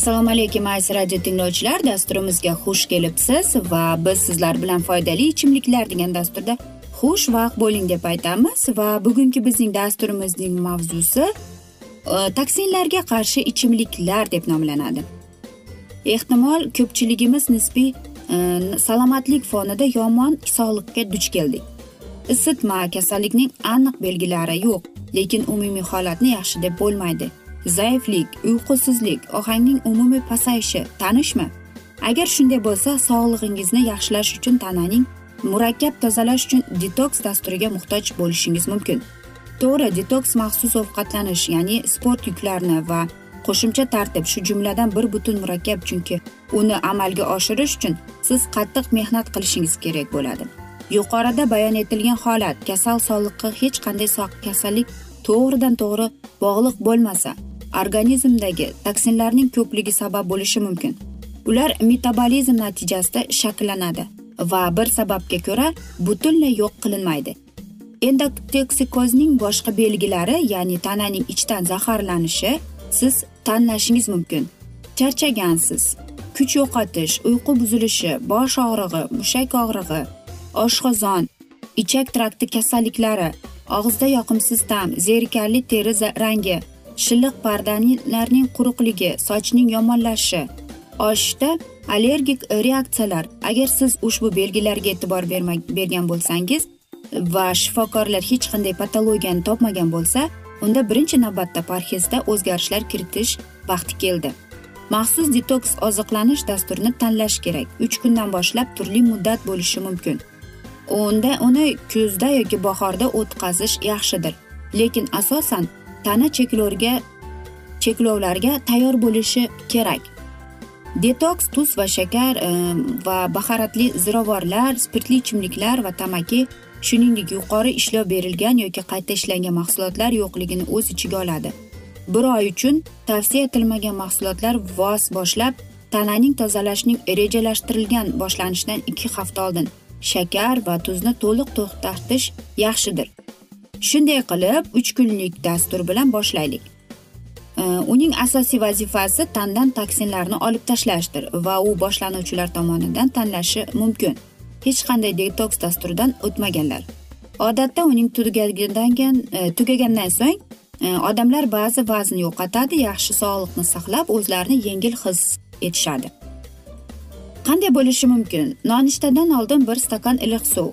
assalomu alaykum aziz radio tinglovchilar. Dasturimizga xush kelibsiz va biz sizlar bilan foydali ichimliklar degan dasturda xush vaqt bo'ling deb aytamiz. Va bugungi bizning dasturimizning mavzusi e, toksinlarga qarshi ichimliklar deb nomlanadi. Ehtimol ko'pchiligimiz nisbiy e, salomatlik fonida yomon sog'liqqa duch keldik. Isitma kasallikning aniq belgilari yo'q lekin umumiy holatni yaxshi deb bo'lmaydi. Zaiflik uyqusizlik ohangning umumiy pasayishi tanishmi agar shunday bo'lsa sog'lig'ingizni yaxshilash uchun tananing murakkab tozalash uchun detoks dasturiga muhtoj bo'lishingiz mumkin. To'g'ri detoks maxsus ovqatlanish ya'ni sport yuklarini va qo'shimcha tartib shu jumladan bir butun murakkab chunki uni amalga oshirish uchun siz qattiq mehnat qilishingiz kerak bo'ladi. Yuqorida bayon etilgan holat kasal sog'liqqa hech qanday kasallik to'g'ridan to'g'ri bog'liq bo'lmasa organizmdagi toksinlarning ko'pligi sabab bo'lishi mumkin. Ular metabolizm natijasida shakllanadi va bir sababga ko'ra butunlay yo'q qilinmaydi. Endotoksikozning boshqa belgilari ya'ni tananing ichdan zaharlanishi siz tanlashingiz mumkin. Charchagansiz kuch yo'qotish uyqu buzilishi bosh og'rig'i mushak og'rig'i oshqozon ichak trakti kasalliklari og'izda yoqimsiz ta'm zerikarli teri rangi shilliq pardalarning quruqligi sochning yomonlashishi oshishda allergik reaksiyalar. Agar siz ushbu belgilarga e'tibor bergan bo'lsangiz va shifokorlar hech qanday patologiyani topmagan bo'lsa unda birinchi navbatda parhezda o'zgarishlar kiritish vaqti keldi. Maxsus detoks oziqlanish dasturini tanlash kerak. Uch kundan boshlab turli muddat bo'lishi mumkin. Unda uni kuzda yoki bahorda o'tkazish yaxshidir. Lekin asosan tana cheklovga cheklovlarga tayyor bo'lishi kerak. Detoks tuz va shakar e, va baharatli ziravorlar spirtli ichimliklar va tamaki shuningdek yuqori ishlov berilgan yoki qayta ishlangan mahsulotlar yo'qligini o'z ichiga oladi. Bir oy uchun tavsiya etilmagan mahsulotlar voz boshlab tananing tozalashning rejalashtirilgan boshlanishidan ikki hafta oldin shakar va tuzni to'liq to'xtatish yaxshidir. Shunday qilib uch kunlik dastur bilan boshlaylik. Uning asosiy vazifasi tandan toksinlarni olib tashlashdir va u boshlanuvchilar tomonidan tanlashi mumkin. Hech qanday detoks dasturidan o'tmaganlar. Odatda uning tugagandan e, tugagandan so'ng e, odamlar ba'zi vazn yo'qotadi yaxshi sog'liqni saqlab o'zlarini yengil his etishadi. Qanday bo'lishi mumkin? Nonushtadan oldin bir stakan iliq suv.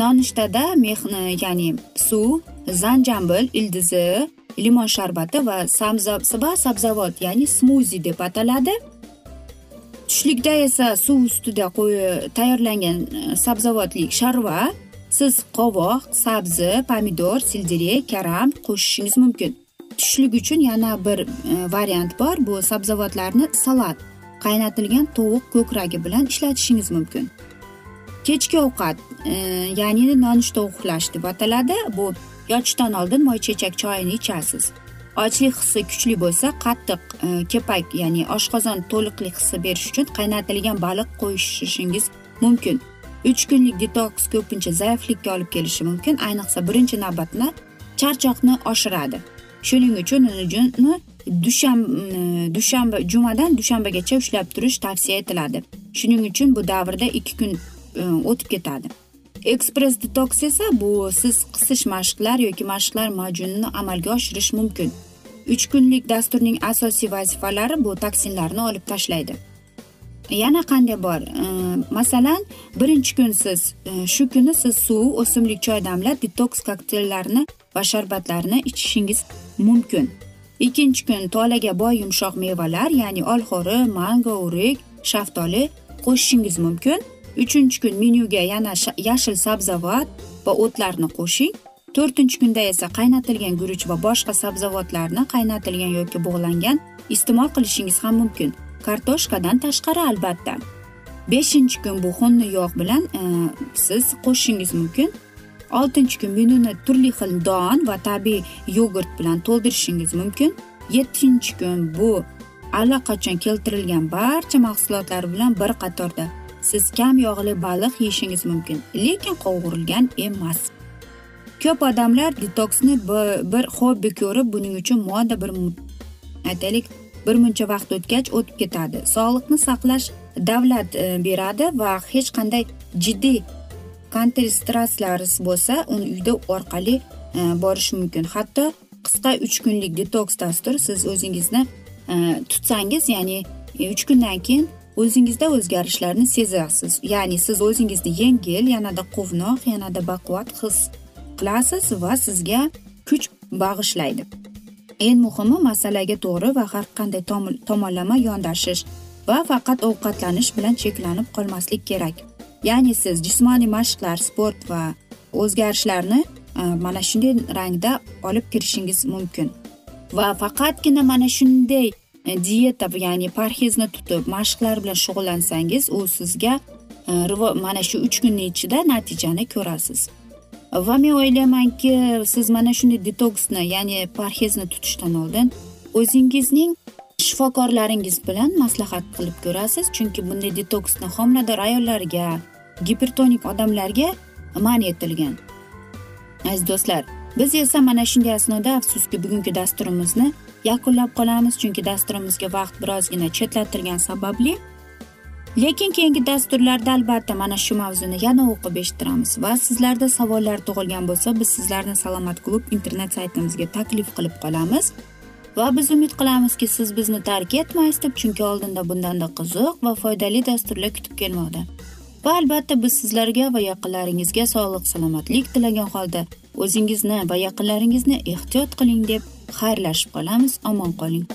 Nonushtada mehni ya'ni suv zanjambil ildizi limon sharbati va va sabzavot ya'ni smuzi deb ataladi. Tushlikda esa suv ustida qo'yi tayyorlangan e, sabzavotli sharva siz qovoq sabzi pomidor selderey karam qo'shishingiz mumkin. Tushlik uchun yana bir e, variant bor. Bu sabzavotlarni salat qaynatilgan tovuq ko'kragi bilan ishlatishingiz mumkin. Kechki ovqat e, ya'ni nonushta uxlash deb ataladi bu yotishdan oldin moychechak choyini ichasiz. Ochlik hissi kuchli bo'lsa qattiq e, kepak ya'ni oshqozon to'liqlik hissi berish uchun qaynatilgan baliq qo'shishingiz mumkin. Uch kunlik detoks ko'pincha zaiflikka olib kelishi mumkin. Ayniqsa birinchi navbatda charchoqni oshiradi. Shuning uchun uni dushanba e, dushanba jumadan dushanbagacha ushlab turish tavsiya etiladi. Shuning uchun bu davrda ikki kun o'tib ketadi. Ekspress detoks esa bu siz qisish mashqlar yoki mashqlar majunini amalga oshirish mumkin. Uch kunlik dasturning asosiy vazifalari bu toksinlarni olib tashlaydi. Yana qanday bor? E, masalan birinchi kun siz e, shu kuni siz suv o'simlik choy damlab detoks kokteyllarini va sharbatlarni ichishingiz mumkin. Ikkinchi kun tolaga boy yumshoq mevalar ya'ni olxo'ri mango o'rik shaftoli qo'shishingiz mumkin. Uchinchi kun menyuga yana yashil sabzavot va o'tlarni qo'shing. To'rtinchi kunda esa qaynatilgan guruch va boshqa sabzavotlarni qaynatilgan yoki bug'langan iste'mol qilishingiz ham mumkin. Kartoshkadan tashqari albatta. Beshinchi kun bu xunni yog' bilan e, siz qo'shishingiz mumkin. Oltinchi kun menyuni turli xil don va tabiiy yogurt bilan to'ldirishingiz mumkin. Yettinchi kun bu allaqachon keltirilgan barcha mahsulotlar bilan bir qatorda siz kam yog'li baliq yeyishingiz mumkin lekin qovurilgan emas. Ko'p odamlar detoksni bir hobbi ko'rib buning uchun moda bir aytaylik bir muncha vaqt o'tgach o'tib ketadi. Sog'liqni saqlash davlat e, beradi va hech qanday jiddiy kontrastratsiyalar bo'lsa uni uyda orqali e, borish mumkin. Hatto qisqa uch kunlik detoks dastur siz o'zingizni e, tutsangiz ya'ni e, uch kundan keyin o'zingizda o'zgarishlarni sezasiz ya'ni siz o'zingizni yengil yanada quvnoq yanada baquvvat his qilasiz va sizga kuch bag'ishlaydi. Eng muhimi masalaga to'g'ri va har qanday tomonlama yondashish va faqat ovqatlanish bilan cheklanib qolmaslik kerak. Ya'ni siz jismoniy mashqlar sport va o'zgarishlarni e, mana shunday rangda olib kirishingiz mumkin. Va faqatgina mana shunday dieta ya'ni parhezni tutib mashqlar bilan shug'ullansangiz u sizga e, mana shu uch kunni ichida natijani ko'rasiz. Va men o'ylaymanki siz mana shunday detoksni ya'ni parhezni tutishdan oldin o'zingizning shifokorlaringiz bilan maslahat qilib ko'rasiz. Chunki bunday detoksni homilador ayollarga gipertonik odamlarga man etilgan. Aziz do'stlar biz esa mana shunday asnoda afsuski bugungi dasturimizni yakunlab qolamiz chunki dasturimizga vaqt birozgina chetlatilgani sababli. Lekin keyingi dasturlarda albatta mana shu mavzuni yana o'qib eshittiramiz va sizlarda savollar tug'ilgan bo'lsa biz sizlarni salomat klub internet saytimizga taklif qilib qolamiz. Va biz umid qilamizki siz bizni tark etmaysiz deb chunki oldinda bundanda qiziq va foydali dasturlar kutib kelmoqda. Va albatta biz sizlarga va yaqinlaringizga sog'lik salomatlik tilagan holda o'zingizni va yaqinlaringizni ehtiyot qiling deb xayrlashib qolamiz. Omon qoling.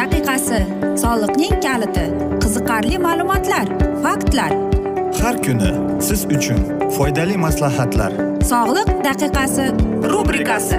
Daqiqasi. Soliqning kaliti. Qiziqarli ma'lumotlar faktlar. Har kuni siz uchun foydali maslahatlar. Sog'liq daqiqasi rubrikasi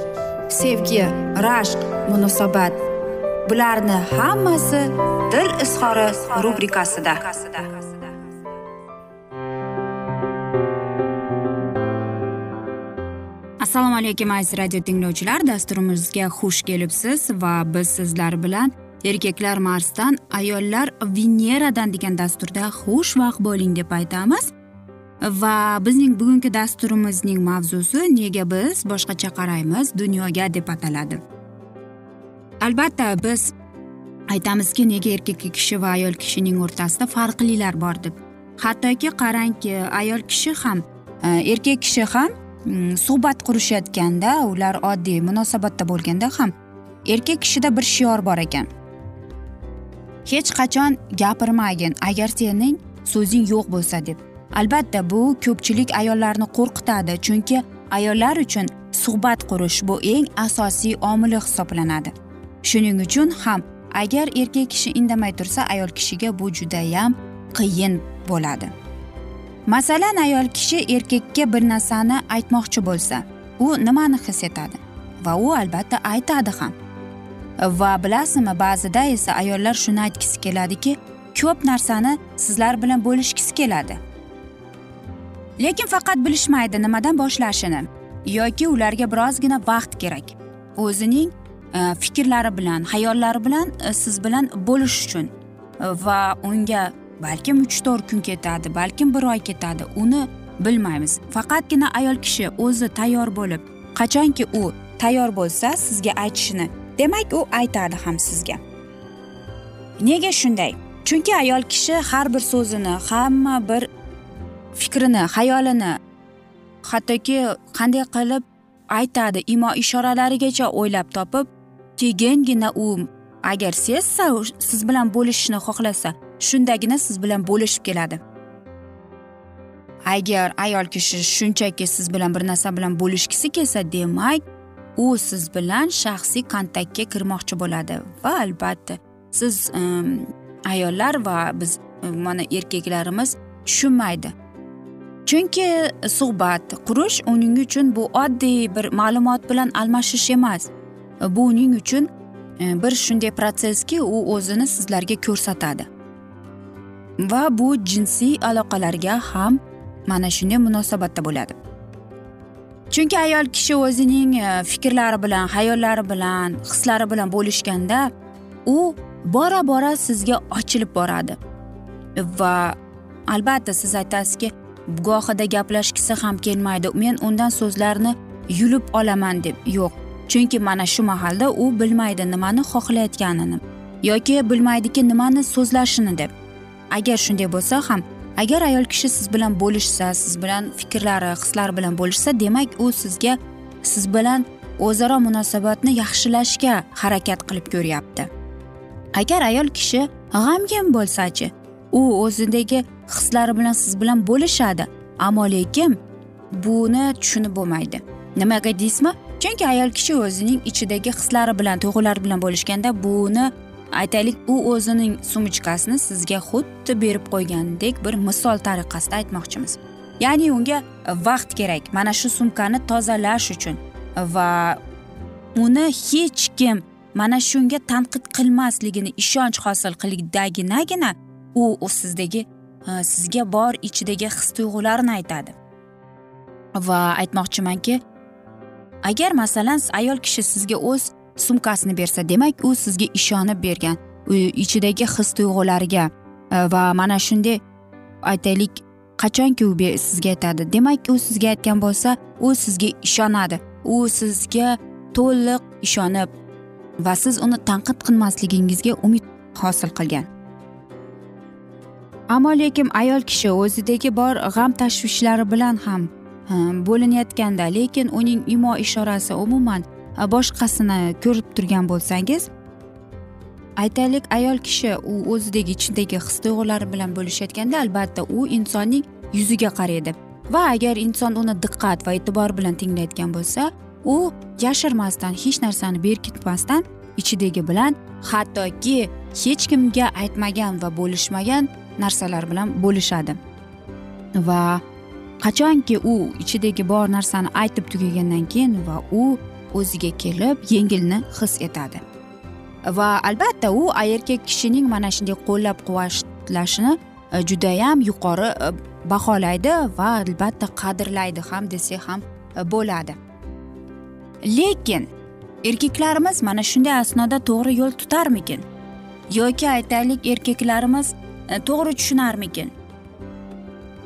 sevgi rashq munosabat. Bularni hammasi dil izhori rubrikasida. Assalomu alaykum aziz radio tinglovchilar. Dasturimizga xush kelibsiz va biz sizlar bilan erkaklar marsdan ayollar veneradan degan dasturda xushvaqt bo'ling deb aytamiz. Va bizning bugungi dasturimizning mavzusi nega biz boshqacha qaraymiz dunyoga deb ataladi. Albatta biz aytamizki nega erkak kishi va ayol kishining o'rtasida farqlilar bor deb. Hattoki qarangki ayol kishi ham e, erkak kishi ham mm, suhbat qurishayotganda ular oddiy munosabatda bo'lganda ham erkak kishida bir shior bor ekan. Hech qachon gapirmagin agar sening so'zing yo'q bo'lsa deb. Albatta bu ko'pchilik ayollarni qo'rqitadi chunki ayollar uchun suhbat qurish bu eng asosiy omili hisoblanadi. Shuning uchun ham agar erkak kishi indamay tursa ayol kishiga bu judayam qiyin bo'ladi. Masalan ayol kishi erkakka bir narsani aytmoqchi bo'lsa u nimani his etadi? Va u albatta aytadi ham. Va bilasizmi ba'zida esa ayollar shuni aytgisi keladiki ko'p narsani sizlar bilan bo'lishgisi keladi. Lekin faqat bilishmaydi nimadan boshlashini yoki ularga birozgina vaqt kerak. O'zining e, fikrlari bilan hayollari bilan e, siz bilan bo'lish uchun. E, va unga balkim uch to'rt kun ketadi balkim bir oy ketadi uni bilmaymiz. Faqatgina ayol kishi o'zi tayyor bo'lib qachonki u tayyor bo'lsa sizga aytishini demak u aytadi ham sizga. Nega shunday? Chunki ayol kishi har bir so'zini hamma bir fikrini xayolini hattoki qanday qilib aytadi imo ishoralarigacha o'ylab topib keyingina u agar sezsa siz bilan bo'lishishni xohlasa shundagina siz bilan bo'lishib keladi. Agar ayol kishi shunchaki siz bilan bir narsa bilan bo'lishgisi kelsa demak u siz bilan shaxsiy kontaktga kirmoqchi bo'ladi va albatta siz um, ayollar va biz mana erkaklarimiz tushunmaydi. Chunki suhbat qurish uning uchun bu oddiy bir ma'lumot bilan almashish emas. Bu uning uchun e, bir shunday protsesski u o'zini sizlarga ko'rsatadi. Va bu jinsiy aloqalarga ham mana shunday munosabatda bo'ladi. Chunki ayol kishi o'zining e, fikrlari bilan hayollari bilan hislari bilan bo'lishganda u bora bora sizga ochilib boradi. Va albatta siz aytasizki gohida gaplashgisi ham kelmaydi. Men undan so'zlarni yulib olaman deb yo'q. Chunki mana shu mahalda u bilmaydi nimani xohlayotganini yoki bilmaydiki nimani so'zlashini deb. Agar shunday bo'lsa ham agar ayol kishi siz bilan bo'lishsa siz bilan fikrlari hislari bilan bo'lishsa demak u sizga siz bilan o'zaro munosabatni yaxshilashga harakat qilib ko'ryapti. Agar ayol kishi g'amgin bo'lsachi u o'zidagi hislari bilan siz bilan bo'lishadi. Ammo lekin buni tushunib bo'lmaydi. Nimaga deysizmi? Chunki ayol kishi o'zining ichidagi hislari bilan tuyg'ulari bilan bo'lishganda buni aytaylik u o'zining sumchkasini sizga xuddi berib qo'ygandek bir misol tariqasida aytmoqchimiz. Ya'ni unga vaqt kerak mana shu sumkani tozalash uchun. Va uni hech kim mana shunga tanqid qilmasligini ishonch hosil qildaginagina u sizdagi sizga bor ichidagi his tuyg'ularini aytadi. Va aytmoqchimanki agar masalan ayol kishi sizga o'z sumkasini bersa demak u sizga ishonib bergan ichidagi his tuyg'ulariga e, va mana shunday aytaylik qachonki u sizga aytadi. Demak u sizga aytgan bo'lsa u sizga ishonadi. U sizga to'liq ishonib va siz uni tanqid qilmasligingizga umid hosil qilgan. Ammo lekin ayol kishi o'zidagi bor g'am tashvishlari bilan ham bo'linayotganda lekin uning imo ishorasi umuman boshqasini ko'rib turgan bo'lsangiz aytaylik ayol kishi u o'zidagi ichidagi his tuyg'ulari bilan bo'lishayotganda albatta u insonning yuziga qaraydi. Va agar inson uni diqqat va e'tibor bilan tinglayotgan bo'lsa u yashirmasdan hech narsani berkitmasdan ichidagi bilan hattoki hech kimga aytmagan va bo'lishmagan narsalar bilan bo'lishadi. Va qachonki u ichidagi bor narsani aytib tugagandan keyin va u o'ziga kelib yengilni his etadi. Va albatta u erkak kishining mana shunday qo'llab quvvatlashini e, judayam yuqori e, baholaydi va albatta qadrlaydi ham desak ham e, bo'ladi. Lekin erkaklarimiz mana shunday asnoda to'g'ri yo'l tutarmikin? Yoki aytaylik erkaklarimiz E, to'g'ri tushunarmikin?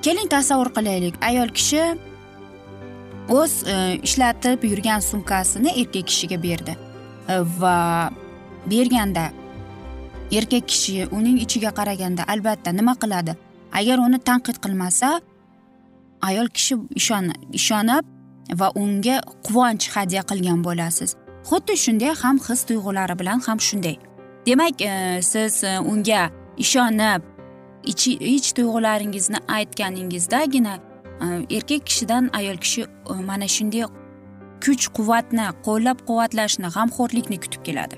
Keling tasavvur qilaylik. Ayol kishi o'z e, ishlatib yurgan sumkasini erkak kishiga berdi. E, va berganda erkak kishi uning ichiga qaraganda albatta nima qiladi? Agar uni tanqid qilmasa ayol kishi ishonib va unga quvonch hadya qilgan bo'lasiz. Xuddi shunday ham his tuyg'ulari bilan ham shunday. Demak e, siz unga ishonib ichi ich tuyg'ularingizni aytganingizdagina e, erkak kishidan ayol kishi e, mana shunday kuch quvvatni qo'llab quvvatlashni g'amxo'rlikni kutib keladi.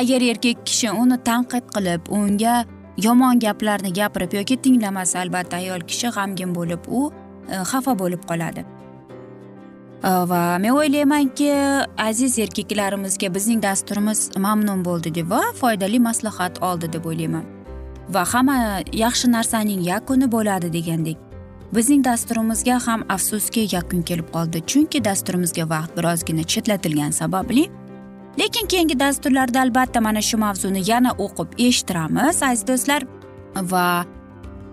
Agar erkak kishi uni tanqid qilib unga yomon gaplarni gapirib yoki tinglamasa albatta ayol kishi g'amgin bo'lib u e, xafa bo'lib qoladi. Va men o'ylaymanki aziz erkaklarimizga bizning dasturimiz mamnun bo'ldi deb va foydali maslahat oldi deb o'ylayman. Va hamma yaxshi narsaning yakuni bo'ladi degandek. Bizning dasturimizga ham afsuski yakun kelib qoldi chunki dasturimizga vaqt birozgina chetlatilgani sababli. Lekin keyingi dasturlarda albatta mana shu mavzuni yana o'qib eshittiramiz aziz do'stlar. Va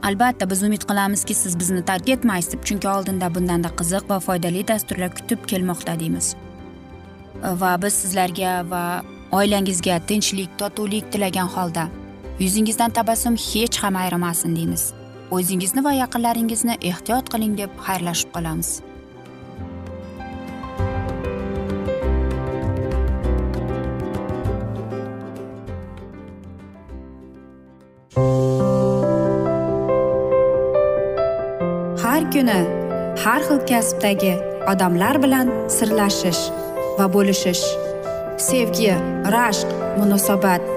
albatta biz umid qilamizki siz bizni tark etmaysiz deb chunki oldinda bundanda qiziq va foydali dasturlar kutib kelmoqda deymiz. Va biz sizlarga va oilangizga tinchlik totuvlik tilagan holda yuzingizdan tabassum hech ham ayrimasin deymiz. O'zingizni va yaqinlaringizni ehtiyot qiling deb xayrlashib qolamiz. Har kuni har xil kasbdagi odamlar bilan sirlashish va bo'lishish. Sevgi rashq munosabat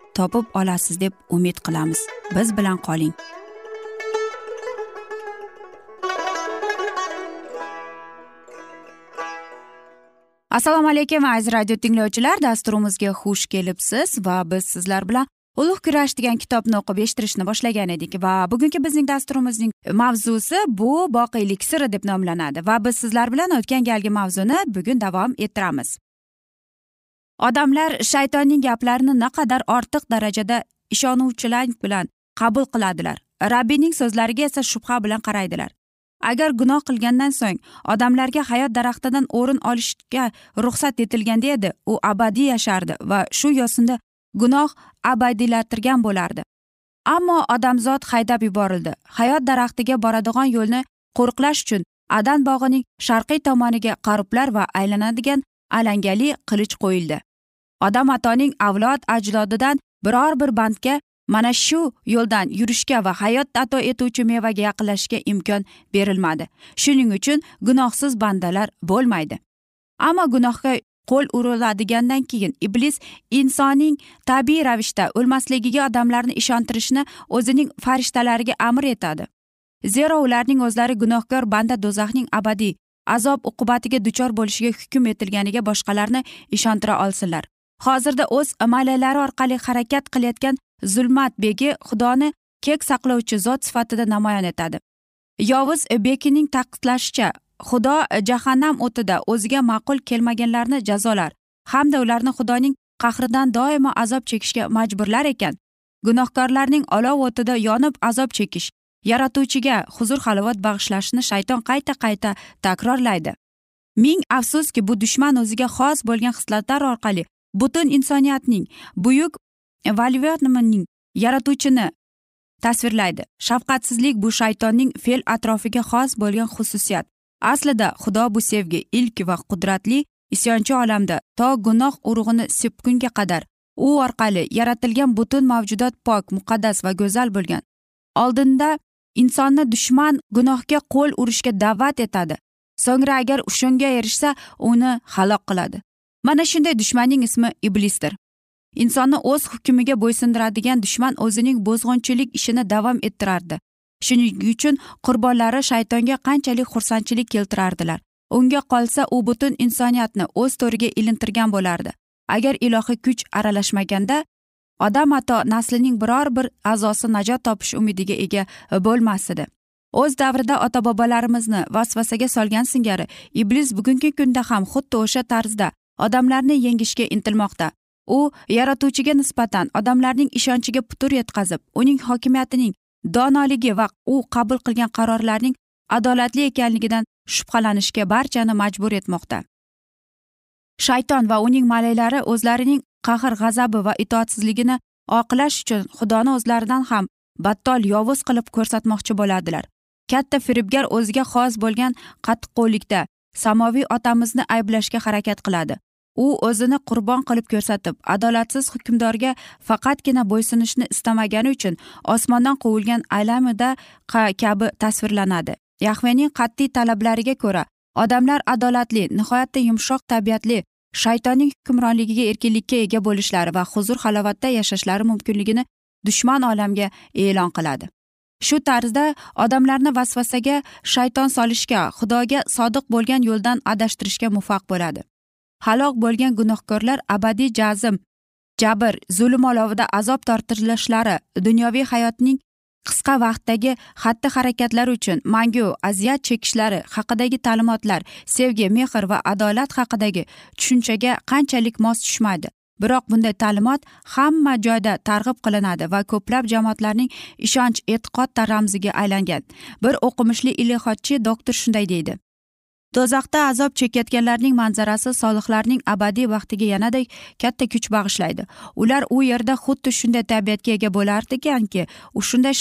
topib olasiz deb umid qilamiz. Biz bilan qoling. Assalomu alaykum aziz radio tinglovchilar. Dasturimizga xush kelibsiz va biz sizlar bilan ulug' kurash degan kitobni o'qib eshittirishni boshlagan edik va bugungi bizning dasturimizning mavzusi bu boqiylik siri deb nomlanadi va biz sizlar bilan o'tgan galgi mavzuni bugun davom ettiramiz. Odamlar shaytonning gaplarini naqadar ortiq darajada ishonuvchilik bilan qabul qiladilar. Rabbiyning so'zlariga esa shubha bilan qaraydilar. Agar gunoh qilgandan so'ng odamlarga hayot daraxtidan o'rin olishga ruxsat etilganda edi u abadiy yashardi va shu yo'sinda gunoh abadiylatirgan bo'lardi. Ammo odamzod haydab yuborildi. Hayot daraxtiga boradigan yo'lni qo'riqlash uchun adan bog'ining sharqiy tomoniga qaruplar va aylanadigan alangali qilich qo'yildi. Odam atoning avlod ajdodidan biror bir bandga mana shu yo'ldan yurishga va hayot ato etuvchi mevaga yaqinlashishga imkon berilmadi. Shuning uchun gunohsiz bandalar bo'lmaydi. Ammo gunohga qo'l uriladigandan keyin iblis insonning tabiiy ravishda o'lmasligiga odamlarni ishontirishni o'zining farishtalariga amr etadi. Zero ularning o'zlari gunohkor banda do'zaxning abadiy azob uqubatiga duchor bo'lishiga hukm etilganiga boshqalarni ishontira olsinlar. Hozirda o'z malalari orqali harakat qilayotgan zulmat begi xudoni kek saqlovchi zot sifatida namoyon etadi. Yovuz bekining ta'kidlashicha xudo jahannam o'tida o'ziga ma'qul kelmaganlarni jazolar hamda ularni xudoning qahridan doimo azob chekishga majburlar ekan. Gunohkorlarning olov o'tida yonib azob chekish yaratuvchiga huzur halovat bag'ishlashni shayton qayta qayta takrorlaydi. Ming afsuski bu dushman o'ziga xos bo'lgan xislatlar orqali butun insoniyatning buyuk valvernmaning yaratuvchini tasvirlaydi. Shafqatsizlik bu shaytonning fe'l atrofiga xos bo'lgan xususiyat. Aslida xudo bu sevgi ilk va qudratli isyonchi olamda to gunoh urug'ini sepgunga qadar u orqali yaratilgan butun mavjudot pok muqaddas va go'zal bo'lgan. Oldinda insonni dushman gunohga qo'l urishga da'vat etadi. So'ngra agar shunga erishsa uni halok qiladi. Mana shunday dushmanning ismi iblisdir. Insonni o'z hukmiga bo'ysundiradigan dushman o'zining bo'zg'unchilik ishini davom ettirardi. Shuning uchun qurbonlari shaytonga qanchalik xursandchilik keltirardilar. Unga qolsa u butun insoniyatni o'z to'riga ilintirgan bo'lardi. Agar ilohiy kuch aralashmaganda odam ato naslining biror bir a'zosi najot topish umidiga ega bo'lmas edi o'z davrida ota bobolarimizni vasvasaga solgan singari iblis bugungi kunda ham xuddi o'sha tarzda odamlarni yengishga intilmoqda. U yaratuvchiga nisbatan odamlarning ishonchiga putur yetkazib uning hokimiyatining donoligi va u qabul qilgan qarorlarning adolatli ekanligidan shubhalanishga barchani majbur etmoqda. Shayton va uning malaylari o'zlarining qahr g'azabi va itoatsizligini oqlash uchun xudoni o'zlaridan ham battol yovuz qilib ko'rsatmoqchi bo'ladilar katta firibgar o'ziga xos bo'lgan qattiqqo'llikda samoviy otamizni ayblashga harakat qiladi. U o'zini qurbon qilib ko'rsatib adolatsiz hukmdorga faqatgina bo'ysunishni istamagani uchun osmondan quvilgan aylamida kabi tasvirlanadi. Yahvening qat'iy talablariga ko'ra odamlar adolatli nihoyatda yumshoq tabiatli shaytonning hukmronligiga erkinlikka ega bo'lishlari va huzur halovatda yashashlari mumkinligini dushman olamga e'lon qiladi. Shu tarzda odamlarni vasvasaga shayton solishga xudoga sodiq bo'lgan yo'ldan adashtirishga muvaffaq bo'ladi. Halok bo'lgan gunohkorlar abadiy jazm jabr zulm olovida azob tortilishlari dunyoviy hayotning qisqa vaqtdagi xatti harakatlari uchun mangu aziyat chekishlari haqidagi ta'limotlar sevgi mehr va adolat haqidagi tushunchaga qanchalik mos tushmaydi? Biroq bunday ta'limot hamma joyda targ'ib qilinadi va ko'plab jamoatlarning ishonch e'tiqod ramziga aylangan. Bir o'qimishli ilihotchi doktor shunday deydi. Do'zaxda azob chekayotganlarning manzarasi solihlarning abadiy baxtiga yanada katta kuch bag'ishlaydi. Ular u yerda xuddi shunday tabiatga ega bo'lardiganki shunday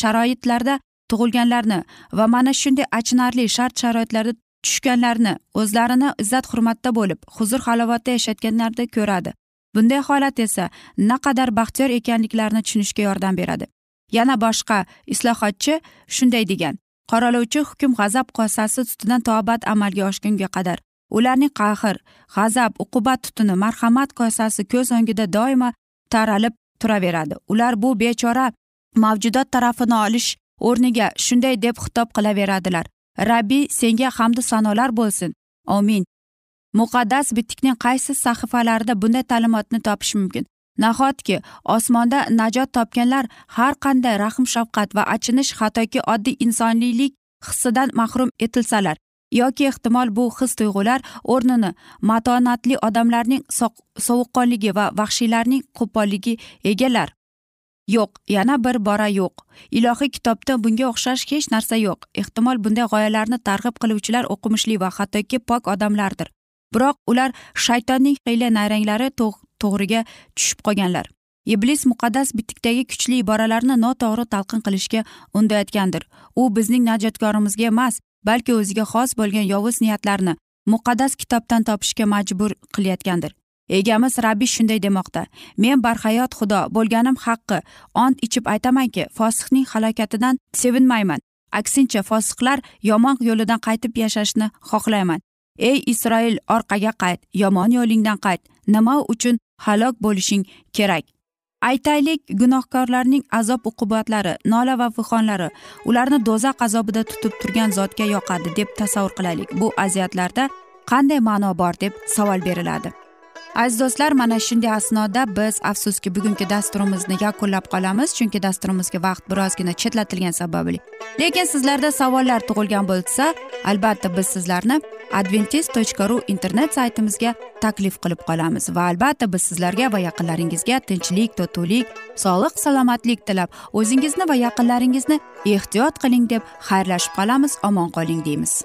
sharoitlarda tug'ilganlarni va mana shunday achinarli shart sharoitlarda tushganlarni o'zlarini izzat hurmatda bo'lib huzur halovatda yashayotganlarda ko'radi. Bunday holat esa naqadar baxtiyor ekanliklarini tushunishga yordam beradi. Yana boshqa islohotchi shunday degan. Qoralovchi hukm g'azab qosasi tutidan tobat amalga oshgunga qadar ularning qahr g'azab uqubat tutuni marhamat kosasi ko'z o'ngida doimo taralib turaveradi. Ular bu bechora mavjudot tarafini olish o'rniga shunday deb xitob qilaveradilar. Rabbiy senga hamdu sanolar bo'lsin. Omin. Muqaddas bitikning qaysi sahifalarida bunday ta'limotni topish mumkin? Nahotki osmonda najot topganlar har qanday rahm shafqat va achinish hattoki oddiy insoniylik hissidan mahrum etilsalar yoki ehtimol bu his tuyg'ular o'rnini matonatli odamlarning sovuqqonligi va vahshiylarning qo'polligi egallar yo'q yana bir bora yo'q. Ilohiy kitobda bunga o'xshash hech narsa yo'q. Ehtimol bunday g'oyalarni targ'ib qiluvchilar o'qimishli va hattoki pok odamlardir. Biroq ular shaytonning hiyla nayranglari to'g'riga tushib qolganlar. Iblis muqaddas bitikdagi kuchli iboralarni noto'g'ri talqin qilishga undayotgandir. U bizning najotkorimizga emas balki o'ziga xos bo'lgan yovuz niyatlarni muqaddas kitobdan topishga majbur qilayotgandir. Egamiz rabbiy shunday demoqda. Men barhayot xudo bo'lganim haqqi. Ont ichib aytamanki fosiqning halokatidan sevinmayman. Aksincha fosiqlar yomon yo'lidan qaytib yashashni xohlayman. Ey isroil orqaga qayt yomon yo'lingdan qayt. Nima uchun halok bo'lishing kerak? Aytaylik gunohkorlarning azob uqubatlari nola va fig'onlari ularni do'zax azobida tutib turgan zotga yoqadi deb tasavvur qilaylik. Bu aziyatlarda qanday ma'no bor deb savol beriladi. Aziz do'stlar mana shunday asnoda biz afsuski bugungi dasturimizni yakunlab qolamiz chunki dasturimizga vaqt birozgina chetlatilgani sababli. Lekin sizlarda savollar tug'ilgan bo'lsa albatta biz sizlarni adventis tochka ru internet saytimizga taklif qilib qolamiz va albatta biz sizlarga va yaqinlaringizga tinchlik totuvlik sog'lik salomatlik tilab o'zingizni va yaqinlaringizni ehtiyot qiling deb xayrlashib qolamiz omon qoling deymiz.